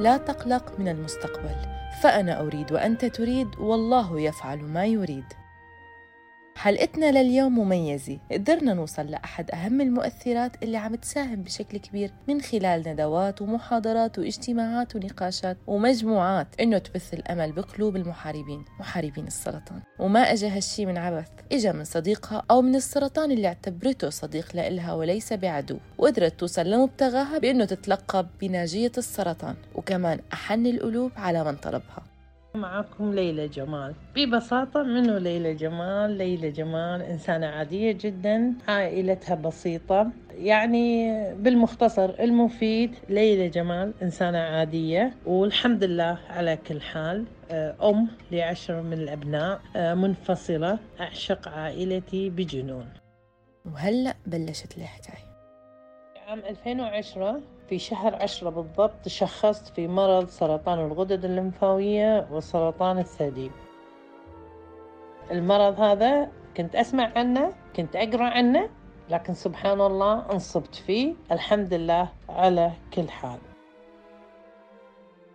لا تقلق من المستقبل فأنا أريد وأنت تريد والله يفعل ما يريد. حلقتنا لليوم مميزة. قدرنا نوصل لأحد أهم المؤثرات اللي عم تساهم بشكل كبير من خلال ندوات ومحاضرات واجتماعات ونقاشات ومجموعات. إنه تبث الأمل بقلوب المحاربين محاربين السرطان. وما أجا هالشي من عبث. إجا من صديقها أو من السرطان اللي اعتبرته صديق لإلها وليس بعدو. وقدرت توصل لمبتغاها بإنه تتلقب بناجية السرطان. وكمان أحن القلوب على من طلبها. معكم ليلى جمال. ببساطة منو ليلى جمال؟ ليلى جمال إنسانة عادية جدا عائلتها بسيطة. يعني بالمختصر المفيد ليلى جمال إنسانة عادية والحمد لله على كل حال أم لعشر من الأبناء منفصلة أعشق عائلتي بجنون. وهلأ بلشت الحكاية عام 2010 في شهر عشرة بالضبط تشخصت في مرض سرطان الغدد الليمفاوية وسرطان الثدي. المرض هذا كنت أسمع عنه كنت أقرأ عنه لكن سبحان الله انصبت فيه. الحمد لله على كل حال.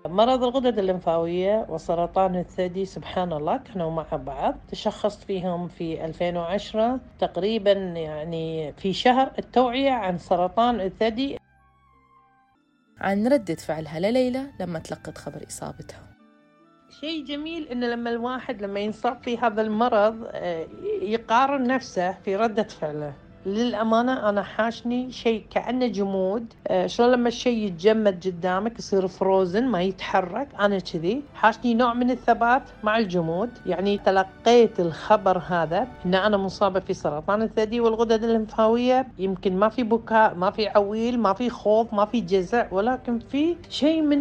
مرض الغدد الليمفاوية وسرطان الثدي سبحان الله كانوا مع بعض. تشخصت فيهم في 2010 تقريبا يعني في شهر التوعية عن سرطان الثدي. عن ردة فعلها لليلى لما تلقت خبر إصابتها. شيء جميل إنه لما الواحد لما ينصاب في هذا المرض يقارن نفسه في ردة فعله. للأمانة أنا حاشني شيء كأنه جمود. آه شلون لما الشيء يتجمد قدامك يصير فروزن ما يتحرك أنا كذي. حاشني نوع من الثبات مع الجمود. يعني تلقيت الخبر هذا أن أنا مصابة في سرطان الثدي والغدد الليمفاوية. يمكن ما في بكاء ما في عويل ما في خوف ما في جزع ولكن في شيء من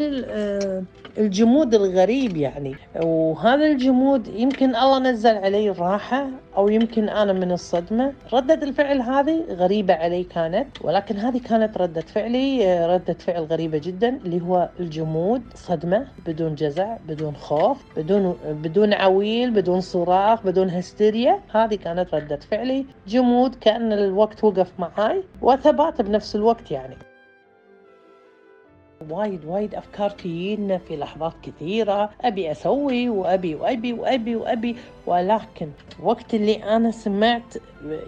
الجمود الغريب يعني. وهذا الجمود يمكن الله نزل علي الراحة أو يمكن أنا من الصدمة. ردة الفعل هذه غريبة علي كانت ولكن هذه كانت ردة فعلي ردة فعل غريبة جدا اللي هو الجمود صدمة بدون جزع بدون خوف بدون بدون عويل بدون صراخ بدون هستيريا. هذه كانت ردة فعلي. جمود كأن الوقت وقف معاي وثبات بنفس الوقت يعني. وايد وايد أفكار تجينا في لحظات كثيرة. أبي أسوي وأبي وأبي وأبي وأبي ولكن وقت اللي أنا سمعت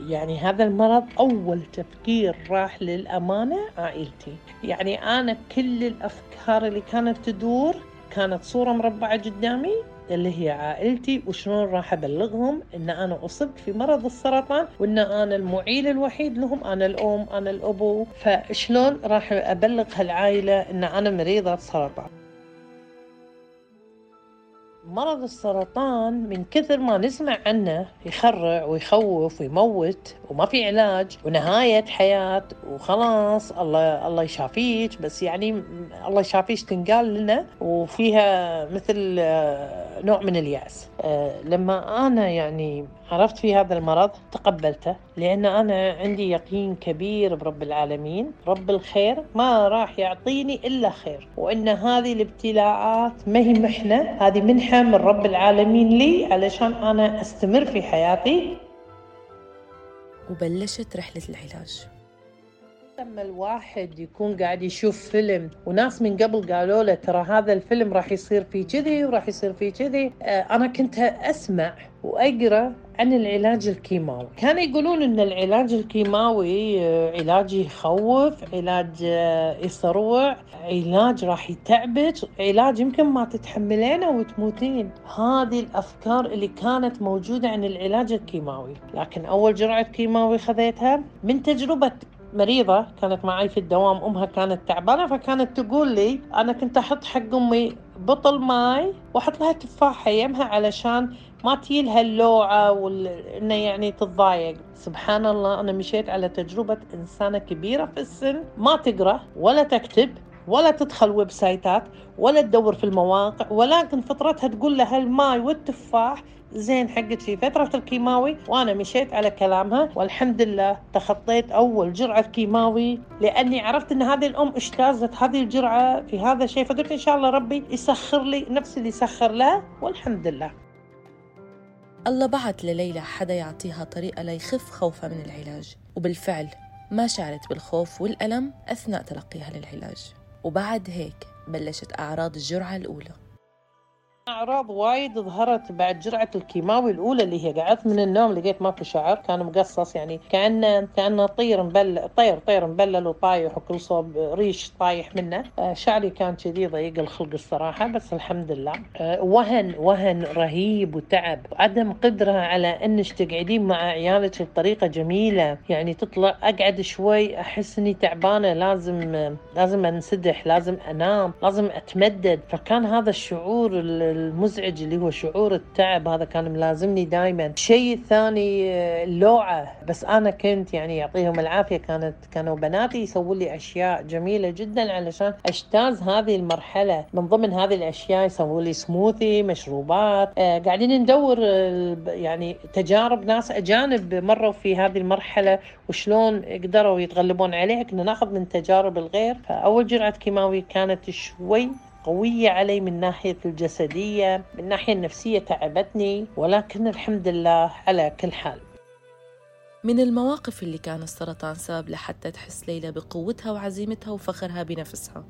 يعني هذا المرض أول تفكير راح للأمانة عائلتي. يعني أنا كل الأفكار اللي كانت تدور كانت صورة مربعة قدامي اللي هي عائلتي وشلون راح أبلغهم إن أنا أصبت في مرض السرطان وإن أنا المعيل الوحيد لهم أنا الأم أنا الأبو. فشلون راح أبلغ هالعائلة إن أنا مريضة سرطان مرض السرطان من كثر ما نسمع عنه يخرع ويخوف ويموت وما في علاج ونهاية حياة وخلاص الله الله يشافيك. بس يعني الله يشافيك تنقال لنا وفيها مثل نوع من اليأس. لما أنا يعني عرفت في هذا المرض؟ تقبلته لأن أنا عندي يقين كبير برب العالمين رب الخير ما راح يعطيني إلا خير. وإن هذه الابتلاءات ما هي محنة هذه منحة من رب العالمين لي علشان أنا أستمر في حياتي. وبلشت رحلة العلاج. لما الواحد يكون قاعد يشوف فيلم وناس من قبل قالوا له ترى هذا الفيلم راح يصير فيه كذي وراح يصير فيه كذي أنا كنت أسمع وأقرأ عن العلاج الكيماوي. كانوا يقولون إن العلاج الكيماوي علاج يخوف علاج يصروع علاج راح يتعبك علاج يمكن ما تتحملينه وتموتين. هذه الأفكار اللي كانت موجودة عن العلاج الكيماوي. لكن أول جرعة كيماوي خذيتها من تجربة مريضة كانت معي في الدوام أمها كانت تعبانة فكانت تقول لي أنا كنت أحط حق أمي بطل ماي وأحط لها تفاحة يمها علشان ما تجيلها اللوعة وإنه يعني تتضايق. سبحان الله أنا مشيت على تجربة إنسانة كبيرة في السن. ما تقرأ ولا تكتب ولا تدخل website ات ولا تدور في المواقع ولكن فطرتها تقول لها الماي والتفاح. زين حقت في فترة الكيماوي. وأنا مشيت على كلامها والحمد لله تخطيت أول جرعة كيماوي لأني عرفت أن هذه الأم اجتازت هذه الجرعة في هذا الشيء. فقلت إن شاء الله ربي يسخر لي نفس اللي سخر لها والحمد لله. الله بعت لليلى حدا يعطيها طريقة ليخف خوفها من العلاج. وبالفعل ما شعرت بالخوف والألم أثناء تلقيها للعلاج. وبعد هيك بلشت أعراض الجرعة الأولى. أعراض وايد ظهرت بعد جرعة الكيماوي الأولى اللي هي قعدت من النوم لقيت ما في شعر كان مقصص يعني كانه كانه طير مبلل طير طير مبلل وطايح وكل صوب ريش طايح منه. آه، شعري كان كذي ضيق الخلق الصراحة بس الحمد لله. آه، وهن وهن رهيب وتعب. وعدم قدرة على انك تقعدين مع عيالك بطريقة جميلة. يعني تطلع أقعد شوي أحس إني تعبانة لازم لازم أنسدح لازم أنام لازم أتمدد. فكان هذا الشعور المزعج اللي هو شعور التعب هذا كان ملازمني دائما الشيء الثاني اللوعة بس أنا كنت يعني يعطيهم العافية. كانت كانوا بناتي يسوون لي أشياء جميلة جدا علشان أجتاز هذه المرحلة. من ضمن هذه الأشياء يسوون لي سموثي مشروبات. آه قاعدين ندور يعني تجارب ناس أجانب مروا في هذه المرحلة وشلون قدروا يتغلبون عليها. كنا ناخذ من تجارب الغير. فأول جرعة كيماوي كانت شوي قوية علي من ناحية الجسدية من الناحية النفسية تعبتني ولكن الحمد لله على كل حال. من المواقف اللي كان السرطان سبب لحتى تحس ليلى بقوتها وعزيمتها وفخرها بنفسها.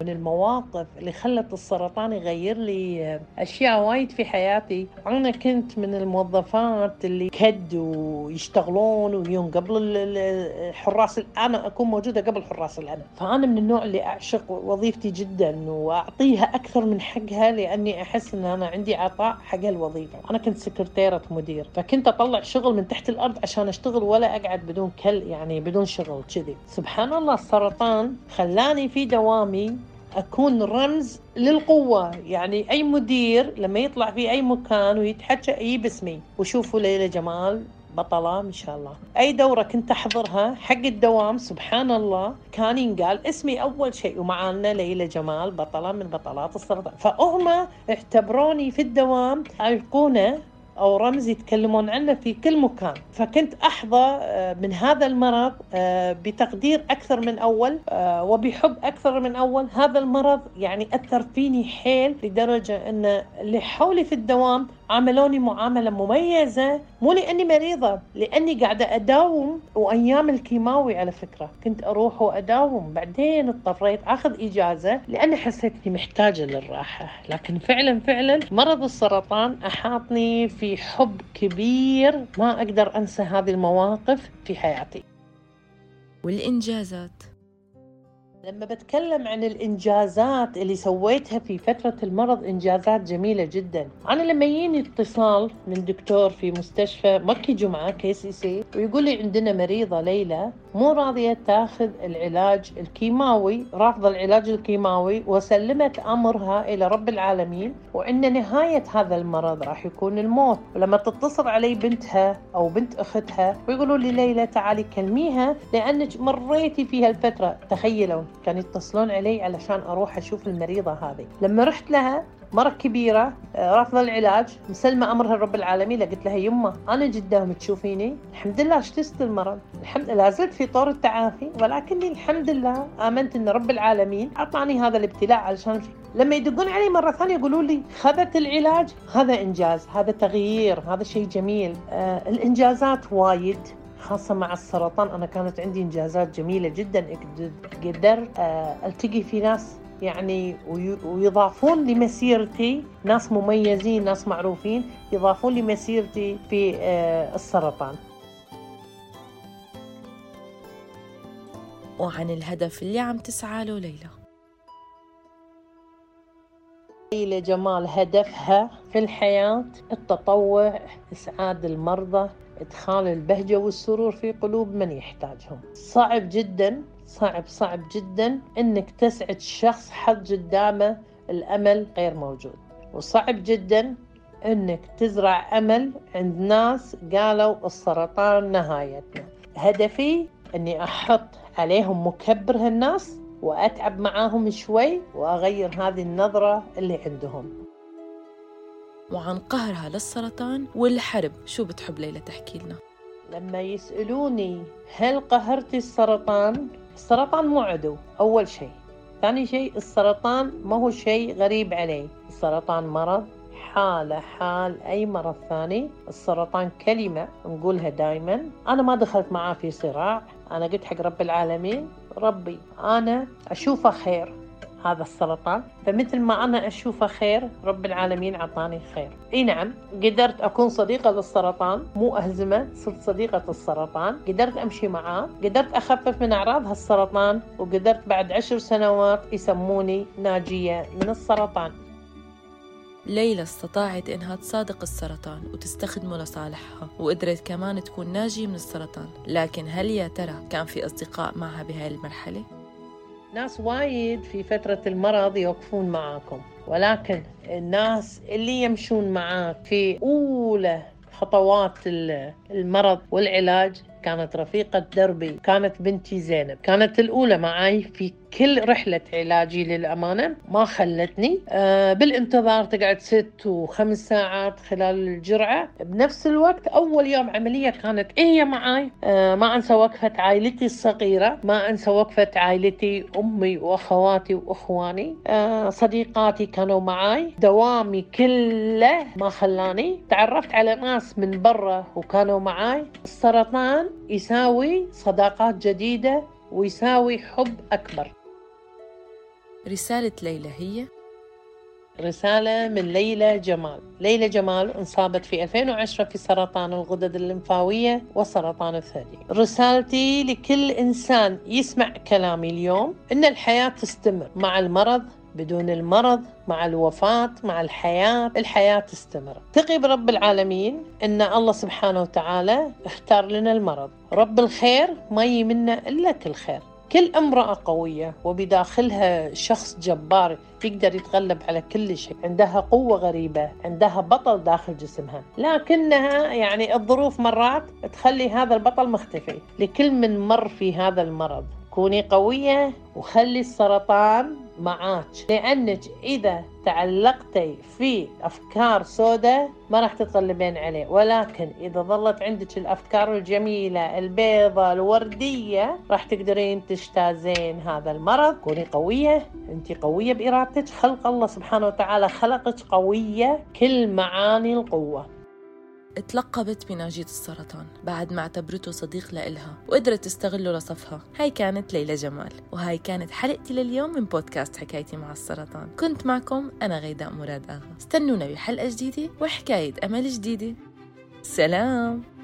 من المواقف اللي خلت السرطان يغير لي أشياء وايد في حياتي. أنا كنت من الموظفات اللي كدوا يشتغلون ويوم قبل الحراس أنا أكون موجودة قبل حراس الأمن. فأنا من النوع اللي أعشق وظيفتي جدا وأعطيها أكثر من حقها لأني أحس إن أنا عندي عطاء حق الوظيفة. أنا كنت سكرتيرة مدير فكنت أطلع شغل من تحت الأرض عشان أشتغل ولا أقعد بدون كل يعني بدون شغل كذي. سبحان الله السرطان خلاني في دوامي أكون رمز للقوة. يعني أي مدير لما يطلع في أي مكان ويتحكى يجيب اسمي وشوفوا ليلى جمال بطلة ما شاء الله. أي دورة كنت أحضرها حق الدوام سبحان الله كان ينقال اسمي أول شيء ومعانا ليلى جمال بطلة من بطلات السرطان فهم اعتبروني في الدوام أيقونة أو رمز يتكلمون عنه في كل مكان. فكنت أحظى آه، من هذا المرض آه، بتقدير أكثر من أول آه، وبحب أكثر من أول. هذا المرض يعني أثر فيني حيل لدرجة أن اللي حولي في الدوام عاملوني معاملة مميزة مو لأني مريضة لأني قاعدة أداوم وأيام الكيماوي على فكرة. كنت أروح وأداوم. بعدين اضطريت أخذ إجازة لأني حسيت إني محتاجة للراحة. لكن فعلا فعلا مرض السرطان أحاطني في حب كبير ما أقدر أنسى هذه المواقف في حياتي. والإنجازات. لما بتكلم عن الإنجازات اللي سويتها في فترة المرض إنجازات جميلة جدا. أنا لما يجيني اتصال من دكتور في مستشفى مكي جمعة KCCC ويقول لي عندنا مريضة ليلى مو راضية تاخذ العلاج الكيماوي رافضة العلاج الكيماوي وسلمت أمرها إلى رب العالمين وإن نهاية هذا المرض راح يكون الموت. ولما تتصل علي بنتها أو بنت أختها ويقولوا لي ليلى تعالي كلميها لأنك مريتي في هالفترة. تخيلوا. كانوا يتصلون علي علشان أروح أشوف المريضة هذه. لما رحت لها مرة كبيرة آه، رافضة العلاج مسلمة أمرها لرب العالمين قلت لها يمه أنا قدام تشوفيني؟ الحمد لله اشتست المرض؟ الحمد لله زلت في طور التعافي ولكني الحمد لله آمنت أن رب العالمين أعطاني هذا الابتلاء علشان لما يدقون علي مرة ثانية يقولوا لي خذت العلاج؟ هذا إنجاز هذا تغيير هذا شيء جميل. آه الإنجازات وايد. خاصة مع السرطان أنا كانت عندي إنجازات جميلة جدا قدر آه، ألتقي في ناس يعني ويضافون لمسيرتي ناس مميزين ناس معروفين يضافون لمسيرتي في آه، السرطان. وعن الهدف اللي عم تسعى له ليلى. ليلى جمال هدفها في الحياة التطوع إسعاد المرضى. إدخال البهجة والسرور في قلوب من يحتاجهم. صعب جدا صعب صعب جدا إنك تسعد شخص حط قدامه الأمل غير موجود. وصعب جدا إنك تزرع أمل عند ناس قالوا السرطان نهايتنا. هدفي إني أحط عليهم مكبر هالناس وأتعب معاهم شوي وأغير هذه النظرة اللي عندهم. وعن قهرها للسرطان والحرب. شو بتحب ليلى تحكي لنا؟ لما يسألوني هل قهرتي السرطان السرطان مو عدو أول شيء. ثاني شيء السرطان ما هو شيء غريب عليه. السرطان مرض حالة حال أي مرض ثاني. السرطان كلمة نقولها دايما. أنا ما دخلت معاه في صراع. أنا قلت حق رب العالمين ربي أنا أشوفه خير. هذا السرطان. فمثل ما أنا أشوفه خير رب العالمين عطاني خير. إي نعم قدرت أكون صديقة للسرطان مو أهزمة صرت صديقة السرطان قدرت أمشي معاه قدرت أخفف من أعراض هالسرطان وقدرت بعد عشر سنوات يسموني ناجية من السرطان. ليلى استطاعت إنها تصادق السرطان وتستخدمه لصالحها وقدرت كمان تكون ناجية من السرطان. لكن هل يا ترى كان في أصدقاء معها بهاي المرحلة؟ ناس وايد في فترة المرض يوقفون معاكم ولكن الناس اللي يمشون معاك في أولى خطوات المرض والعلاج كانت رفيقة دربي كانت بنتي زينب. كانت الأولى معي في كل رحلة علاجي للأمانة ما خلتني. آه بالانتظار تقعد ست وخمس ساعات خلال الجرعة. بنفس الوقت أول يوم عملية كانت هي معي آه ما أنسى وقفة عائلتي الصغيرة ما أنسى وقفة عائلتي أمي وأخواتي وأخواني. آه صديقاتي كانوا معي دوامي كله ما خلاني. تعرفت على ناس من برا وكانوا معي السرطان يساوي صداقات جديدة ويساوي حب أكبر. رسالة ليلى هي؟ رسالة من ليلى جمال. ليلى جمال انصابت في 2010 في سرطان الغدد الليمفاوية وسرطان الثدي. رسالتي لكل إنسان يسمع كلامي اليوم إن الحياة تستمر. مع المرض بدون المرض مع الوفاة مع الحياة الحياة تستمر. ثقي برب العالمين أن الله سبحانه وتعالى اختار لنا المرض. رب الخير ما يمنا إلا كل خير. كل امرأة قوية وبداخلها شخص جبار يقدر يتغلب على كل شيء. عندها قوة غريبة عندها بطل داخل جسمها. لكنها يعني الظروف مرات تخلي هذا البطل مختفي. لكل من مر في هذا المرض. كوني قوية وخلي السرطان معاك. لأنك إذا تعلقتي في أفكار سوداء ما راح تتغلبين عليه. ولكن إذا ظلت عندك الأفكار الجميلة البيضة الوردية راح تقدرين تجتازين هذا المرض. كوني قوية. أنت قوية بإرادتك. خلق الله سبحانه وتعالى خلقك قوية. كل معاني القوة. تلقبت بناجية السرطان بعد ما اعتبرته صديق لإلها وقدرت تستغله لصفها. هاي كانت ليلى جمال وهاي كانت حلقتي لليوم من بودكاست حكايتي مع السرطان. كنت معكم أنا غيداء مراد آغا. استنونا بحلقة جديدة وحكاية أمل جديدة. سلام!